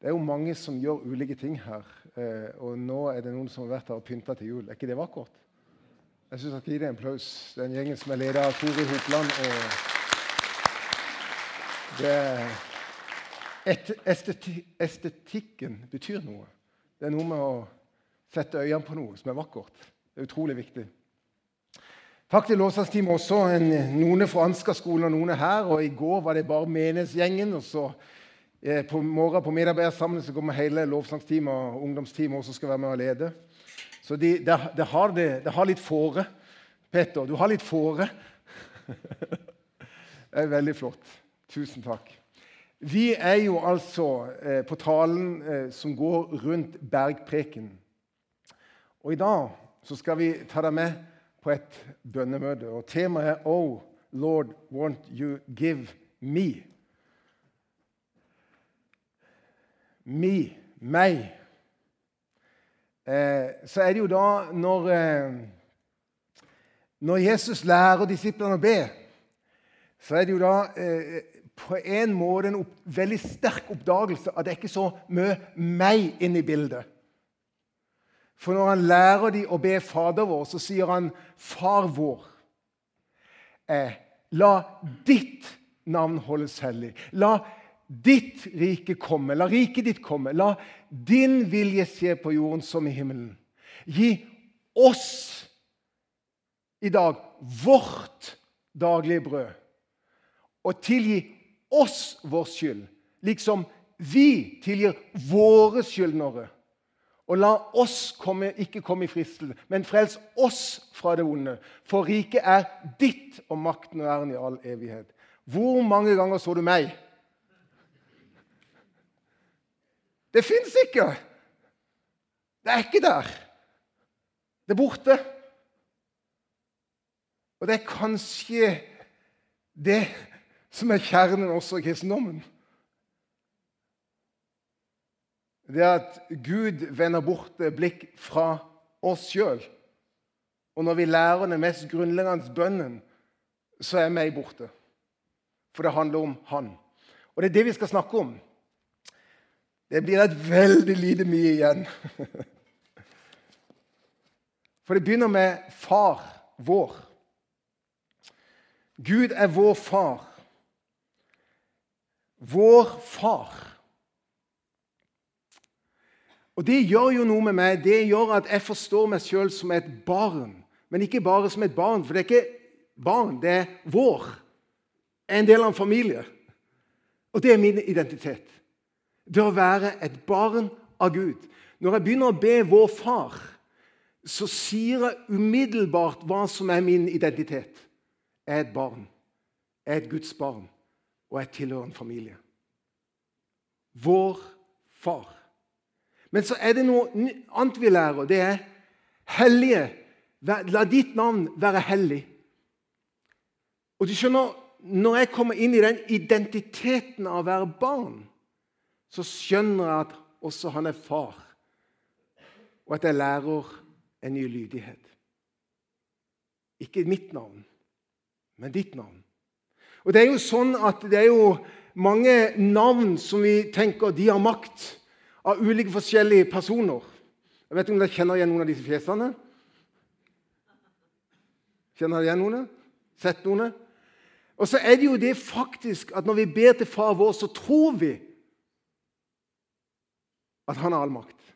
Det er jo mange som gjør ulike ting her. eh, Og nå er det noen som har vært her og pynta til jul. Er ikke det vakkert? Jeg syns jeg skal gi det en applaus. Den gjengen som er leder av Tori Hopland. det et, esteti, Estetikken betyr noe. Det er noe med å sette øynene på noe som er vakkert. Det er utrolig viktig. Takk til lovsangsteamet også. En, noen er fra Ansgar-skolen og noen er her. og I går var det bare menighetsgjengen. og så eh, På morgen på sammen, så kommer hele lovsangsteamet og ungdomsteamet også skal være med og lede. Så de, det, det, har de, har litt fåre. Petter, du har litt fåre. det er veldig flott. Tusen takk. Vi er jo altså eh, på talen eh, som går rundt bergpreken. Og i dag så skal vi ta deg med på et bønnemøte. Og temaet er Oh Lord, won't you give me? Me, meg. Eh, så er det jo da når, eh, når Jesus lærer disiplene å be, så er det jo da eh, på en måte en opp, veldig sterk oppdagelse at det er ikke så mye meg inne i bildet. For når han lærer dem å be Fader vår, så sier han Far vår. Eh, la ditt navn holdes hellig. La rike komme. La riket ditt komme. La din vilje skje på jorden som i himmelen. Gi oss i dag vårt daglige brød. Og tilgi oss vår skyld, liksom vi tilgir våre skyldnere. Og la oss komme, ikke komme i fristelse, men frels oss fra det onde. For riket er ditt og makten og æren i all evighet. Hvor mange ganger så du meg? Det fins ikke! Det er ikke der. Det er borte. Og det er kanskje det som er kjernen også i kristendommen. Det er at Gud vender bort blikk fra oss sjøl. Og når vi lærer den mest grunnleggende bønnen, så er meg borte. For det handler om Han. Og det er det vi skal snakke om. Det blir et veldig lite mye igjen. For det begynner med far vår. Gud er vår far. Vår far. Og Det gjør jo noe med meg. Det gjør at jeg forstår meg sjøl som et barn. Men ikke bare som et barn, for det er ikke barn, det er vår. Jeg er en del av en familie. Og det er min identitet. Det å være et barn av Gud. Når jeg begynner å be vår far, så sier jeg umiddelbart hva som er min identitet. Jeg er et barn. Jeg er et Guds barn, og jeg tilhører en familie. Vår far. Men så er det noe annet vi lærer. Det er hellige. La ditt navn være hellig. Og du skjønner, Når jeg kommer inn i den identiteten av å være barn, så skjønner jeg at også han er far, og at jeg lærer en ny lydighet. Ikke mitt navn, men ditt navn. Og Det er jo sånn at det er jo mange navn som vi tenker de har makt av ulike forskjellige personer. Jeg vet ikke om dere kjenner igjen noen av disse fjesene? Kjenner dere igjen noen? Sett noen? Og så er det jo det faktisk at når vi ber til Far vår, så tror vi at han har all makt.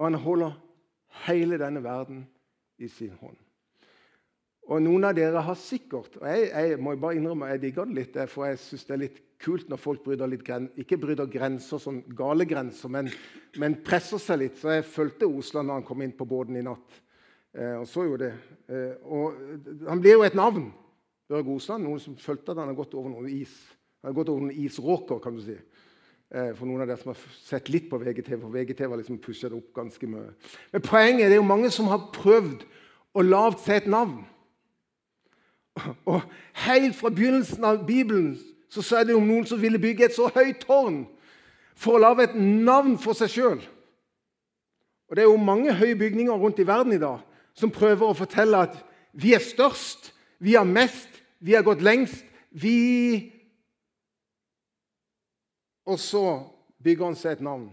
Og han holder hele denne verden i sin hånd. Og noen av dere har sikkert og Jeg, jeg må bare innrømme, jeg digger det litt, for jeg syns det er litt kult når folk bryter litt ikke bryter grenser, sånn gale grenser, men, men, presser seg litt. Så jeg fulgte Osland da han kom inn på båten i natt. Eh, og så jo det. Eh, og han blir jo et navn, Børge Osland. Noen som fulgte at han har gått over noen is. Han har gått over noen isråker, kan du si. Eh, for noen av dere som har sett litt på VGTV. For VGTV har liksom pusha det opp ganske mye. Men poenget er det er jo mange som har prøvd å lage seg et navn. Og Helt fra begynnelsen av Bibelen så sa det om noen som ville bygge et så høyt tårn for å lage et navn for seg sjøl. Og Det er jo mange høye bygninger rundt i verden i dag som prøver å fortelle at vi er størst, vi har mest, vi har gått lengst. vi Og så bygger han seg et navn.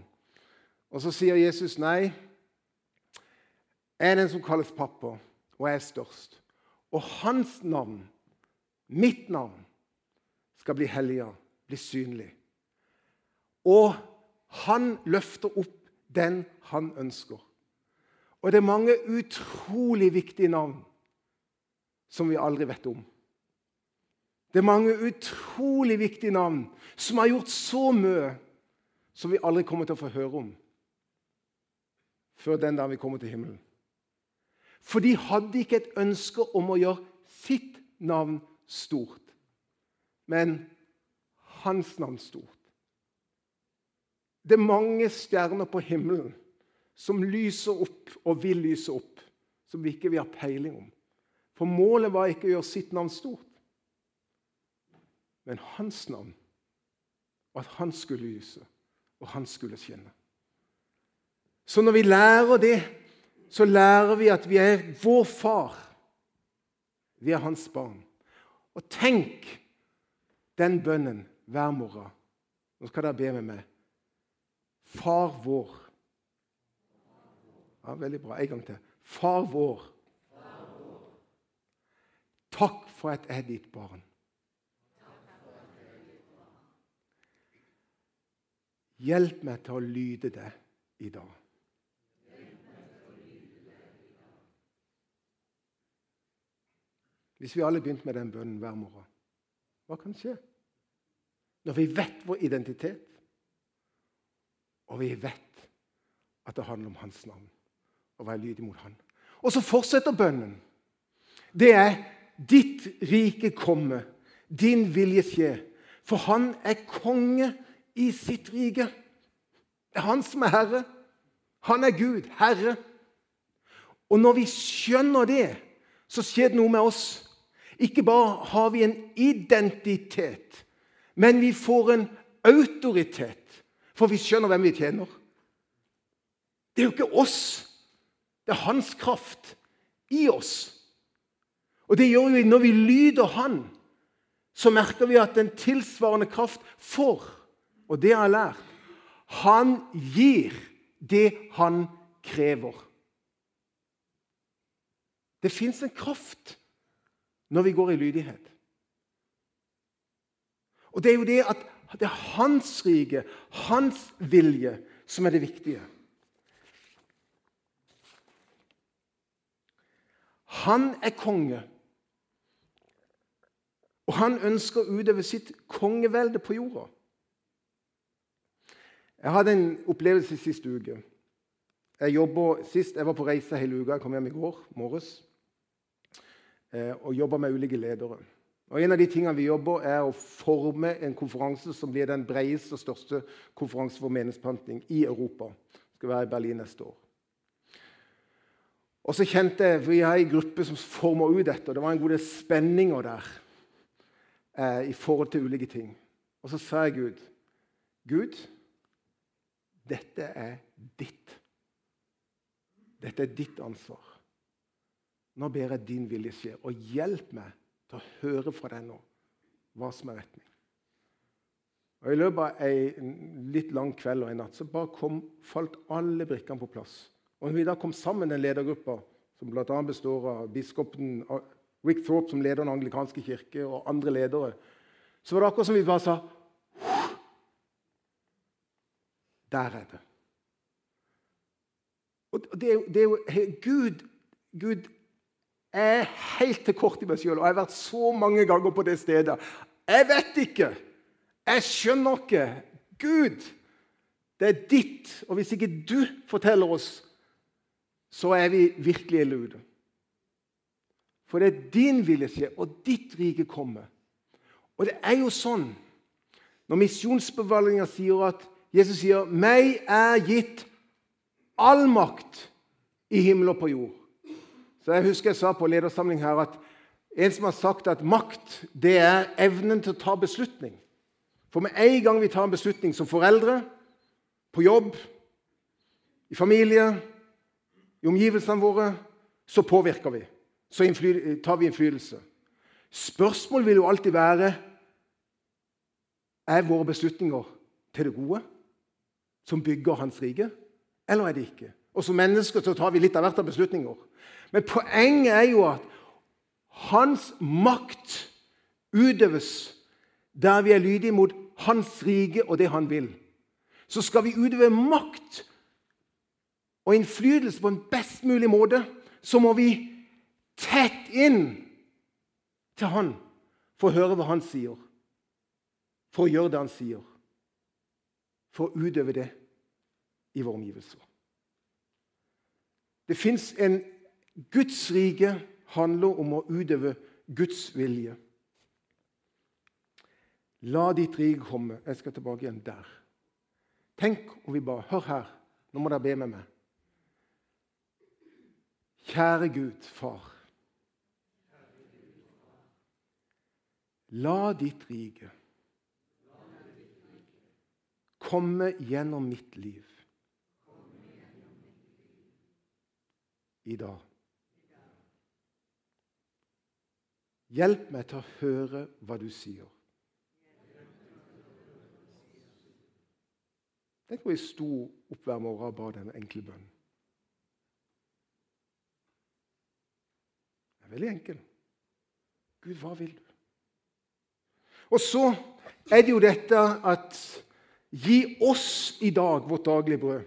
Og så sier Jesus nei. Jeg er den som kalles pappa, og jeg er størst. Og hans navn, mitt navn, skal bli helliga, bli synlig. Og han løfter opp den han ønsker. Og det er mange utrolig viktige navn som vi aldri vet om. Det er mange utrolig viktige navn som har gjort så mye som vi aldri kommer til å få høre om før den dagen vi kommer til himmelen. For de hadde ikke et ønske om å gjøre sitt navn stort, men hans navn stort. Det er mange stjerner på himmelen som lyser opp og vil lyse opp, som vi ikke vil ha peiling om. For målet var ikke å gjøre sitt navn stort, men hans navn. Og at han skulle lyse, og han skulle skinne. Så når vi lærer det, så lærer vi at vi er vår far. Vi er hans barn. Og tenk den bønnen hver morgen. Nå skal dere be med meg. Far vår. Ja, Veldig bra. En gang til. Far vår. Takk for at jeg er ditt barn. Hjelp meg til å lyde det i dag. Hvis vi alle begynte med den bønnen hver morgen, hva kan skje? Når vi vet vår identitet, og vi vet at det handler om hans navn å være lydig mot Han. Og så fortsetter bønnen. Det er 'Ditt rike komme, din vilje skje'. For han er konge i sitt rike. Det er han som er herre. Han er Gud, herre. Og når vi skjønner det, så skjer det noe med oss. Ikke bare har vi en identitet, men vi får en autoritet. For vi skjønner hvem vi tjener. Det er jo ikke oss det er hans kraft i oss. Og det gjør vi når vi lyder Han. Så merker vi at den tilsvarende kraft får, og det har jeg lært Han gir det han krever. Det fins en kraft når vi går i lydighet. Og det er jo det at det er hans rike, hans vilje, som er det viktige. Han er konge. Og han ønsker å utøve sitt kongevelde på jorda. Jeg hadde en opplevelse sist uke. Jeg jobbet, sist jeg var på reise hele uka. Jeg kom hjem i går morges eh, og jobba med ulike ledere. Og En av de tingene vi jobber er å forme en konferanse som blir den bredeste og største konferansen for meningsplanting i Europa. Det skal være i Berlin neste år. Og så kjente jeg, for Vi har en gruppe som former ut dette, og det var en god del spenninger der eh, i forhold til ulike ting. Og så sa jeg Gud Gud, dette er ditt. Dette er ditt ansvar. Nå ber jeg din vilje skje, og hjelp meg til å høre fra deg nå hva som er retning. Og I løpet av en litt lang kveld og en natt så bare kom, falt alle brikkene på plass. Og når vi da kom sammen, den ledergruppa, som bl.a. består av biskopen Rick Thorpe, som leder den anglikanske kirke, og andre ledere, så var det akkurat som vi bare sa Der er det. Og det det er jo Gud, Gud er helt til kort i meg sjøl, og jeg har vært så mange ganger på det stedet. Jeg vet ikke. Jeg skjønner ikke. Gud, det er ditt. Og hvis ikke du forteller oss så er vi virkelig ille. For det er din vilje skje, og ditt rike kommer. Og det er jo sånn når misjonsbevalgninga sier at Jesus sier 'Meg er gitt all makt i himmel og på jord'. Så Jeg husker jeg sa på ledersamling her at en som har sagt at makt det er evnen til å ta beslutning. For med en gang vi tar en beslutning som foreldre, på jobb, i familie, i omgivelsene våre, så påvirker vi. Så tar vi innflytelse. Spørsmålet vil jo alltid være er våre beslutninger til det gode som bygger hans rike, eller er det ikke? Og Som mennesker så tar vi litt av hvert av beslutninger. Men poenget er jo at hans makt utøves der vi er lydige mot hans rike og det han vil. Så skal vi utøve makt og innflytelse på en best mulig måte, så må vi tett inn til han for å høre hva han sier. For å gjøre det han sier. For å utøve det i våre omgivelser. Det fins en Guds rike handler om å utøve Guds vilje. La ditt rike komme. Jeg skal tilbake igjen der. Tenk om vi bare Hør her. Nå må dere be med meg. Kjære Gud, Far. La ditt rike komme gjennom mitt liv i dag. Hjelp meg til å høre hva du sier. Tenk om jeg sto opp hver morgen og ba den enkle bønnen. Det er veldig enkel. Gud, hva vil du? Og så er det jo dette at Gi oss i dag vårt daglige brød.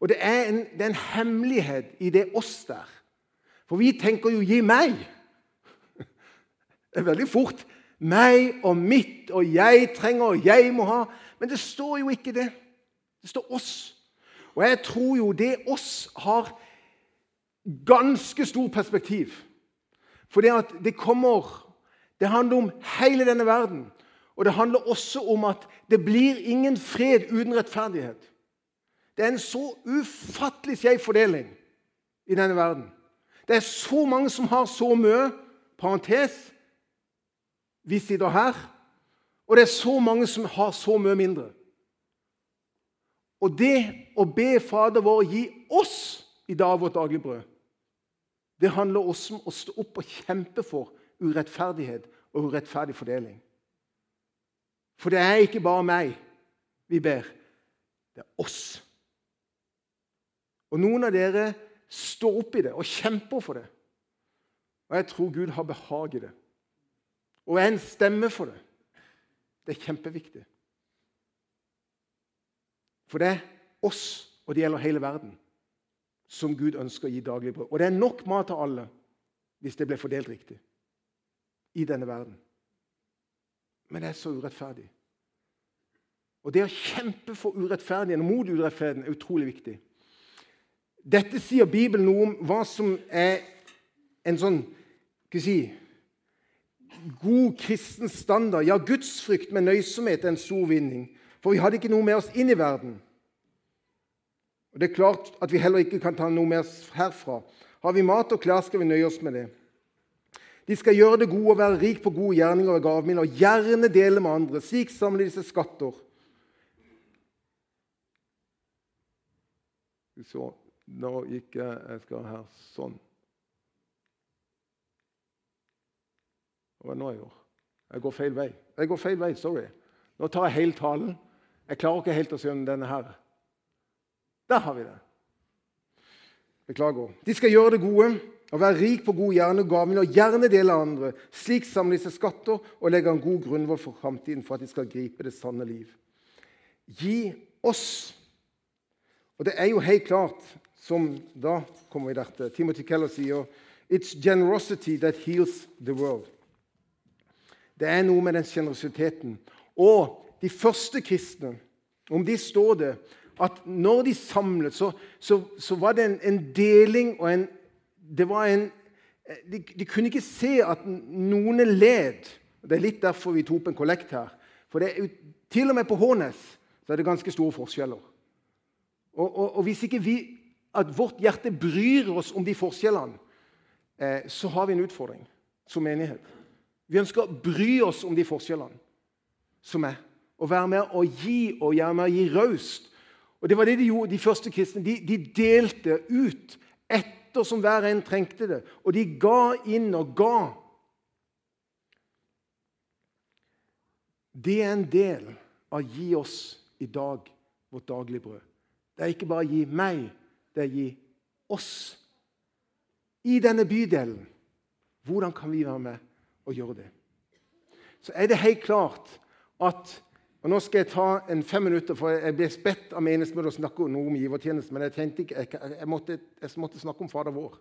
Og det er, en, det er en hemmelighet i det oss der. For vi tenker jo 'gi meg'. Det er veldig fort. Meg og mitt og jeg trenger og jeg må ha. Men det står jo ikke det. Det står oss. Og jeg tror jo det oss har ganske stor perspektiv. For det at det kommer Det handler om hele denne verden. Og det handler også om at det blir ingen fred uten rettferdighet. Det er en så ufattelig skjev fordeling i denne verden. Det er så mange som har så mye. Parentes vi sitter her. Og det er så mange som har så mye mindre. Og det å be Fader vår gi oss i dag vårt daglige brød, det handler også om å stå opp og kjempe for urettferdighet og urettferdig fordeling. For det er ikke bare meg vi ber. Det er oss. Og noen av dere står opp i det og kjemper for det. Og jeg tror Gud har behag i det. Og er en stemme for det. Det er kjempeviktig. For det er oss, og det gjelder hele verden, som Gud ønsker å gi daglig brød. Og det er nok mat til alle hvis det blir fordelt riktig i denne verden. Men det er så urettferdig. Og det å kjempe for urettferdigheten mot urettferdigheten er utrolig viktig. Dette sier Bibelen noe om hva som er en sånn skal si, god kristen standard. Ja, gudsfrykt med nøysomhet er en stor vinning. For vi hadde ikke noe med oss inn i verden. Og Det er klart at vi heller ikke kan ta noe med oss herfra. Har vi mat og klær, skal vi nøye oss med det. De skal gjøre det gode og være rik på gode gjerninger og gavmilde, og gjerne dele med andre. Slik samler seg skatter. Så nå gikk jeg skal her sånn. Hva var det nå jeg gjør? Jeg går feil vei. Jeg går feil vei, Sorry. Nå tar jeg hele talen. Jeg klarer ikke helt å skjønne denne her. Der har vi det. Beklager. De skal gjøre det gode og være rik på god hjerne og gaver og gjerne dele av andre. Slik samler de seg skatter og legger en god grunnvoll for framtiden for at de skal gripe det sanne liv. Gi oss Og det er jo helt klart, som da kommer vi der Timothy Keller sier It's generosity that heals the world. Det er noe med den sjenerøsiteten. Og de første kristne, om de står det at når de samlet, så, så, så var det en, en deling og en det var en de, de, kunne ikke se at noen led. Det er litt derfor vi tok opp en kollekt her. For er, til og med på Hånes så er det ganske store forskjeller. Og, og, og hvis ikke vi, at vårt hjerte bryr oss om de forskjellene, eh, så har vi en utfordring som menighet. Vi ønsker å bry oss om de forskjellene som er. og være med å gi og gjøre med å gi raust. Og det var det de gjorde, de første kristne. De, de delte ut etter som hver en trengte det. Og de ga inn og ga. Det er en del av 'gi oss i dag vårt daglige brød. Det er ikke bare gi meg, er gi oss. I denne bydelen. Hvordan kan vi være med og gjøre det? Så er det helt klart at og Nå skal jeg ta en fem minutter, for jeg ble bedt av menighetsmøtet å snakke noe om givertjeneste. Men jeg tenkte ikke, jeg, jeg, måtte, jeg, måtte, snakke om Fader vår.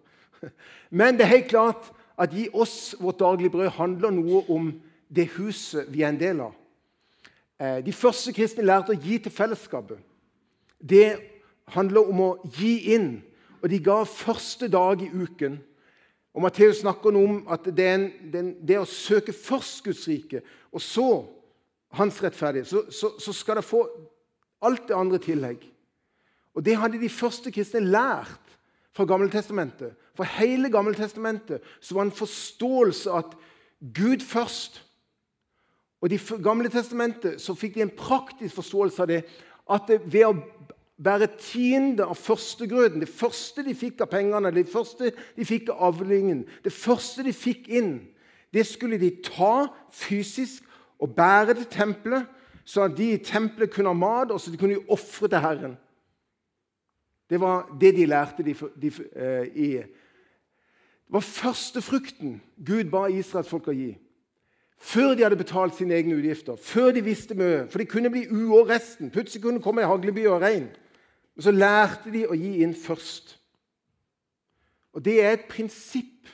Men det er helt klart at gi oss vårt daglige brød handler noe om det huset vi er en del av. Eh, de første kristne lærte å gi til fellesskapet. Det handler om å gi inn. Og de ga første dag i uken. Og Matteus snakker noe om at det er, en, det er å søke først Guds rike, og så hans rettferdighet, så, så, så, skal det få alt det andre tillegg. Og Det hadde de første kristne lært fra Gammeltestamentet. For hele Gammeltestamentet så var en forståelse at Gud først. Og I Gamle testamentet så fikk de en praktisk forståelse av det. At det, ved å bære tiende av førstegrøden, det første de fikk av pengene, det første de fikk av avlingen, det første de fikk inn, det skulle de ta fysisk og bære til tempelet, så at de i tempelet kunne ha mat, og så de kunne ofre til Herren. Det var det de lærte de, de, uh, i Det var førstefrukten Gud ba Israelsfolk å gi. Før de hadde betalt sine egne utgifter, før de visste mye. For det kunne bli uår resten. Plutselig kunne det komme ei hagleby og regn. Men så lærte de å gi inn først. Og Det er et prinsipp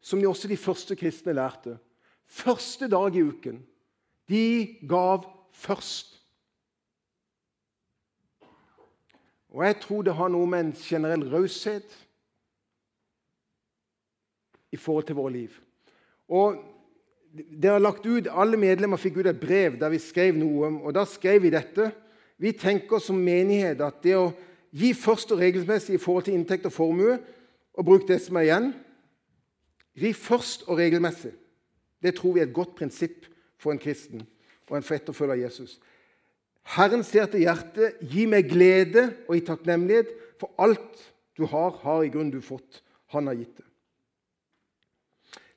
som også de første kristne lærte. Første dag i uken de gav først. Og jeg tror det har noe med en generell raushet i forhold til våre liv. Og det har lagt ut, Alle medlemmer fikk ut et brev der vi skrev noe. og Da skrev vi dette. Vi tenker som menighet at det å gi først og regelmessig i forhold til inntekt og formue, og bruke det som er igjen Gi først og regelmessig. Det tror vi er et godt prinsipp for en kristen og en for etterfølger av Jesus. Herren ser til hjertet, gi meg glede og i takknemlighet, for alt du har, har i grunnen du fått. Han har gitt det.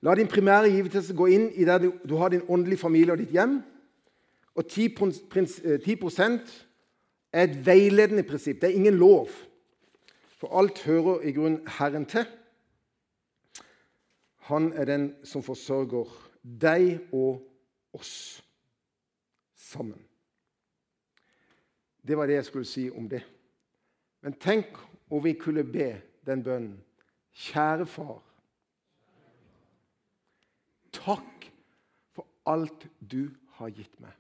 La din primære givetelse gå inn i der du, du, har din åndelige familie og ditt hjem. Og 10, 10 eh, er et veiledende prinsipp. Det er ingen lov. For alt hører i grunnen Herren til. Han er den som forsørger deg og oss sammen. Det var det jeg skulle si om det. Men tenk om vi kunne be den bønnen. Kjære far. Takk for alt du har gitt meg.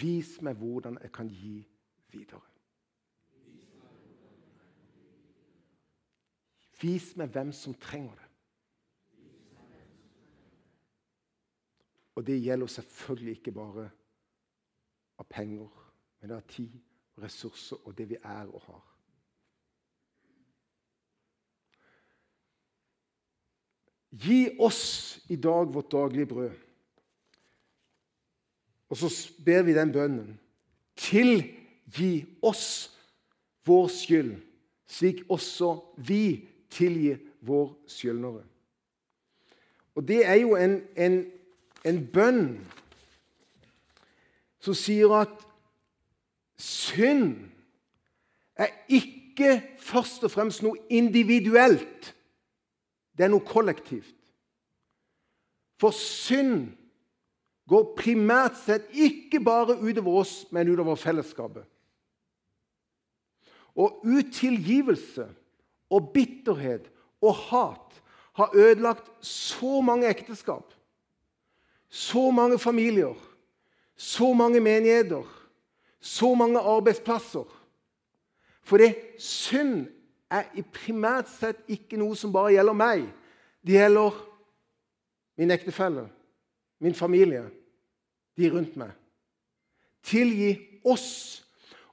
Vis meg hvordan jeg kan gi videre. Vis meg hvem som trenger det. Og det gjelder selvfølgelig ikke bare av penger, men det er tid, ressurser og det vi er og har. Gi oss i dag vårt daglige brød. Og så ber vi den bønnen. Tilgi oss vår skyld, slik også vi tilgir vår skyldnere. Og Det er jo en, en en bønn som sier at synd er ikke først og fremst noe individuelt. Det er noe kollektivt. For synd går primært sett ikke bare utover oss, men utover fellesskapet. Og utilgivelse og bitterhet og hat har ødelagt så mange ekteskap så mange familier, så mange menigheter, så mange arbeidsplasser. For det synd er primært sett ikke noe som bare gjelder meg. Det gjelder min ektefelle, min familie, de rundt meg. Tilgi oss.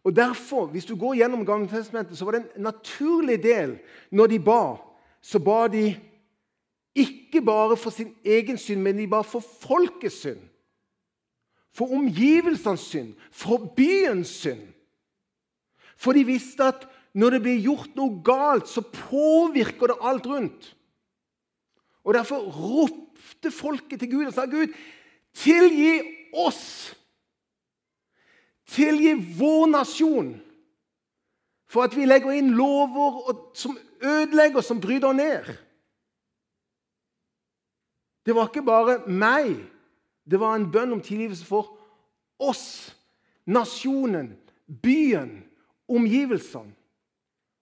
Og derfor, Hvis du går gjennom Gammeltestamentet, så var det en naturlig del når de ba. Så ba de ikke bare for sin egen synd, men de ba for folkets synd. For omgivelsenes synd, for byens synd. For de visste at når det blir gjort noe galt, så påvirker det alt rundt. Og Derfor ropte folket til Gud og sa, 'Gud, tilgi oss!' tilgi vår nasjon for at vi legger inn lover som ødelegger, som bryter ned. Det var ikke bare meg. Det var en bønn om tilgivelse for oss, nasjonen, byen, omgivelsene.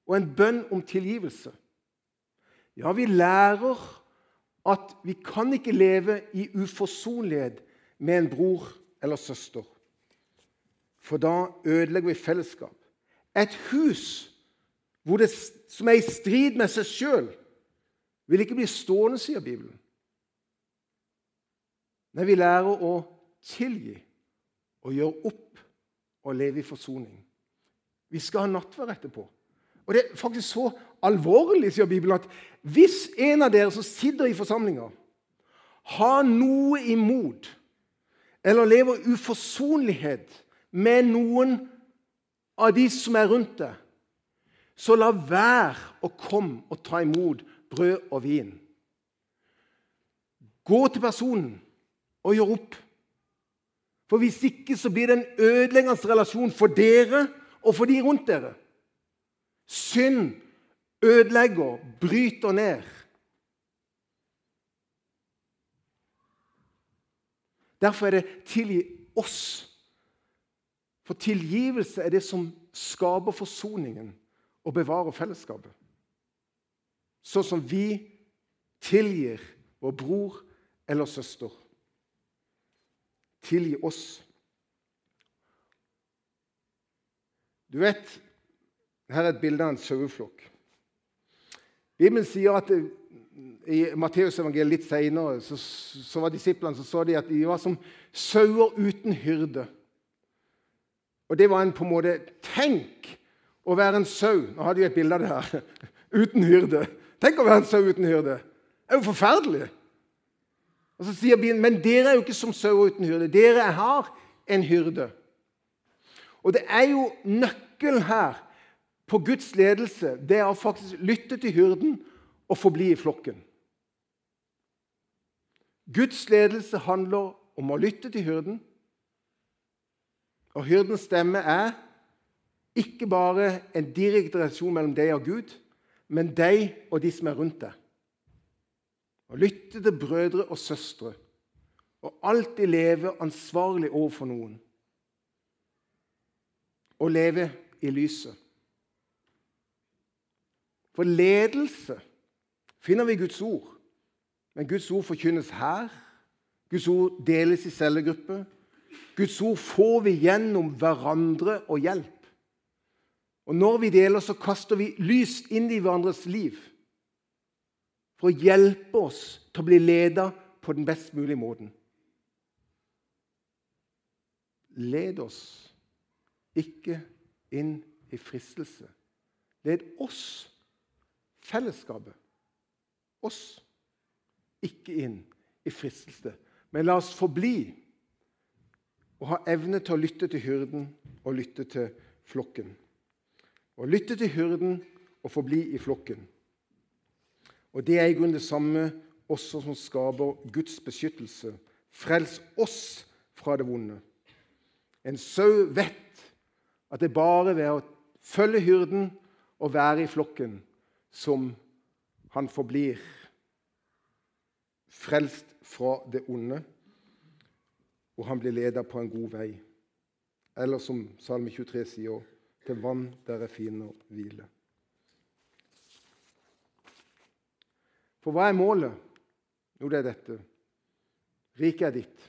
Og en bønn om tilgivelse. Ja, vi lærer at vi kan ikke leve i uforsonlighet med en bror eller søster. For da ødelegger vi fellesskap. Et hus det, som er i strid med seg sjøl, vil ikke bli stående, sier Bibelen. Nei, vi lærer å tilgi og gjøre opp og leve i forsoning. Vi skal ha nattverd etterpå. Og Det er faktisk så alvorlig, sier Bibelen, at hvis en av dere som sitter i forsamlinga, har noe imot eller lever uforsonlighet med noen av de som er rundt deg, så la være å komme og ta imot brød og vin. Gå til personen og gjør opp. For Hvis ikke så blir det en ødeleggende relasjon for dere og for de rundt dere. Synd ødelegger, bryter ned. Derfor er det 'tilgi oss'. For tilgivelse er det som skaper forsoningen og bevarer fellesskapet. Sånn som vi tilgir vår bror eller søster. Tilgi oss. Du vet, her er et bilde av en saueflokk. Bibelen sier at det, i Matteusevangeliet litt senere så, så var disiplene så, så de at de var som sauer uten hyrde. Og det var en på en måte Tenk å være en sau Nå har de et bilde av det her. Uten hyrde. Tenk å være en sau uten hyrde. Det er jo forferdelig. Og så sier Bibelen men dere er jo ikke som sauer uten hyrde. Dere har en hyrde. Og det er jo nøkkelen her på Guds ledelse. Det er å faktisk lytte til hyrden og forbli i flokken. Guds ledelse handler om å lytte til hyrden. Og hyrdens stemme er ikke bare en direkte relasjon mellom deg og Gud, men deg og de som er rundt deg. Å lytte til brødre og søstre og alltid leve ansvarlig overfor noen. Å leve i lyset. For ledelse finner vi i Guds ord. Men Guds ord forkynnes her. Guds ord deles i cellegrupper. Guds ord får vi gjennom hverandre og hjelp. Og når vi deler, så kaster vi lys inn i hverandres liv for å hjelpe oss til å bli leda på den best mulige måten. Led oss ikke inn i fristelse. Led oss, fellesskapet, oss ikke inn i fristelse, men la oss forbli og ha evne til å lytte til hyrden og lytte til flokken. Å lytte til hyrden og forbli i flokken. Og Det er i grunnen det samme også som skaper Guds beskyttelse. Frels oss fra det vonde. En sau vet at det bare ved å følge hyrden og være i flokken som han forblir frelst fra det onde, og han blir ledet på en god vei. Eller som Salme 23 sier, til vann der jeg finner hvile. For hva er målet? Jo, det er dette. Riket er ditt,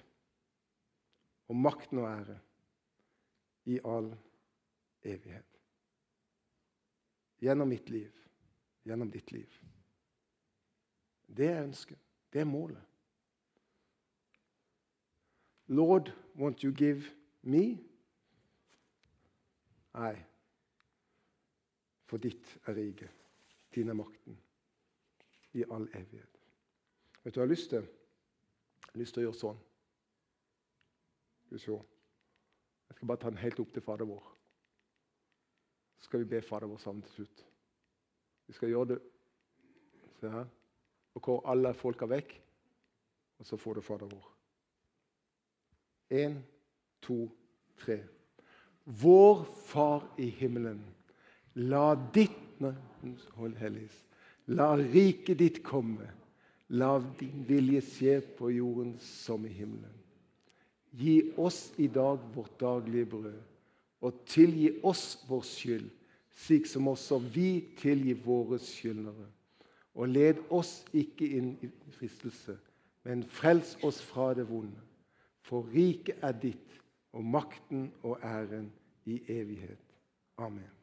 og makten og ære i all evighet. Gjennom mitt liv, gjennom ditt liv. Det er ønsket. Det er målet. Lord, won't you give me? Nei. For ditt er riket. Din er makten. I all evighet. Vet du hva jeg har lyst til? Jeg har lyst til å gjøre sånn. Skal vi se. Jeg skal bare ta den helt opp til Fader vår. Så skal vi be Fader vår sammen til slutt. Vi skal gjøre det Se her og hvor alle folk er vekk. Og så får du Fader vår. Én, to, tre. Vår Far i himmelen. La ditt Hold helligst. La riket ditt komme. La din vilje skje på jorden som i himmelen. Gi oss i dag vårt daglige brød, og tilgi oss vår skyld, slik som også vi tilgir våre skyldnere. Og led oss ikke inn i fristelse, men frels oss fra det vonde. For riket er ditt, og makten og æren i evighet. Amen.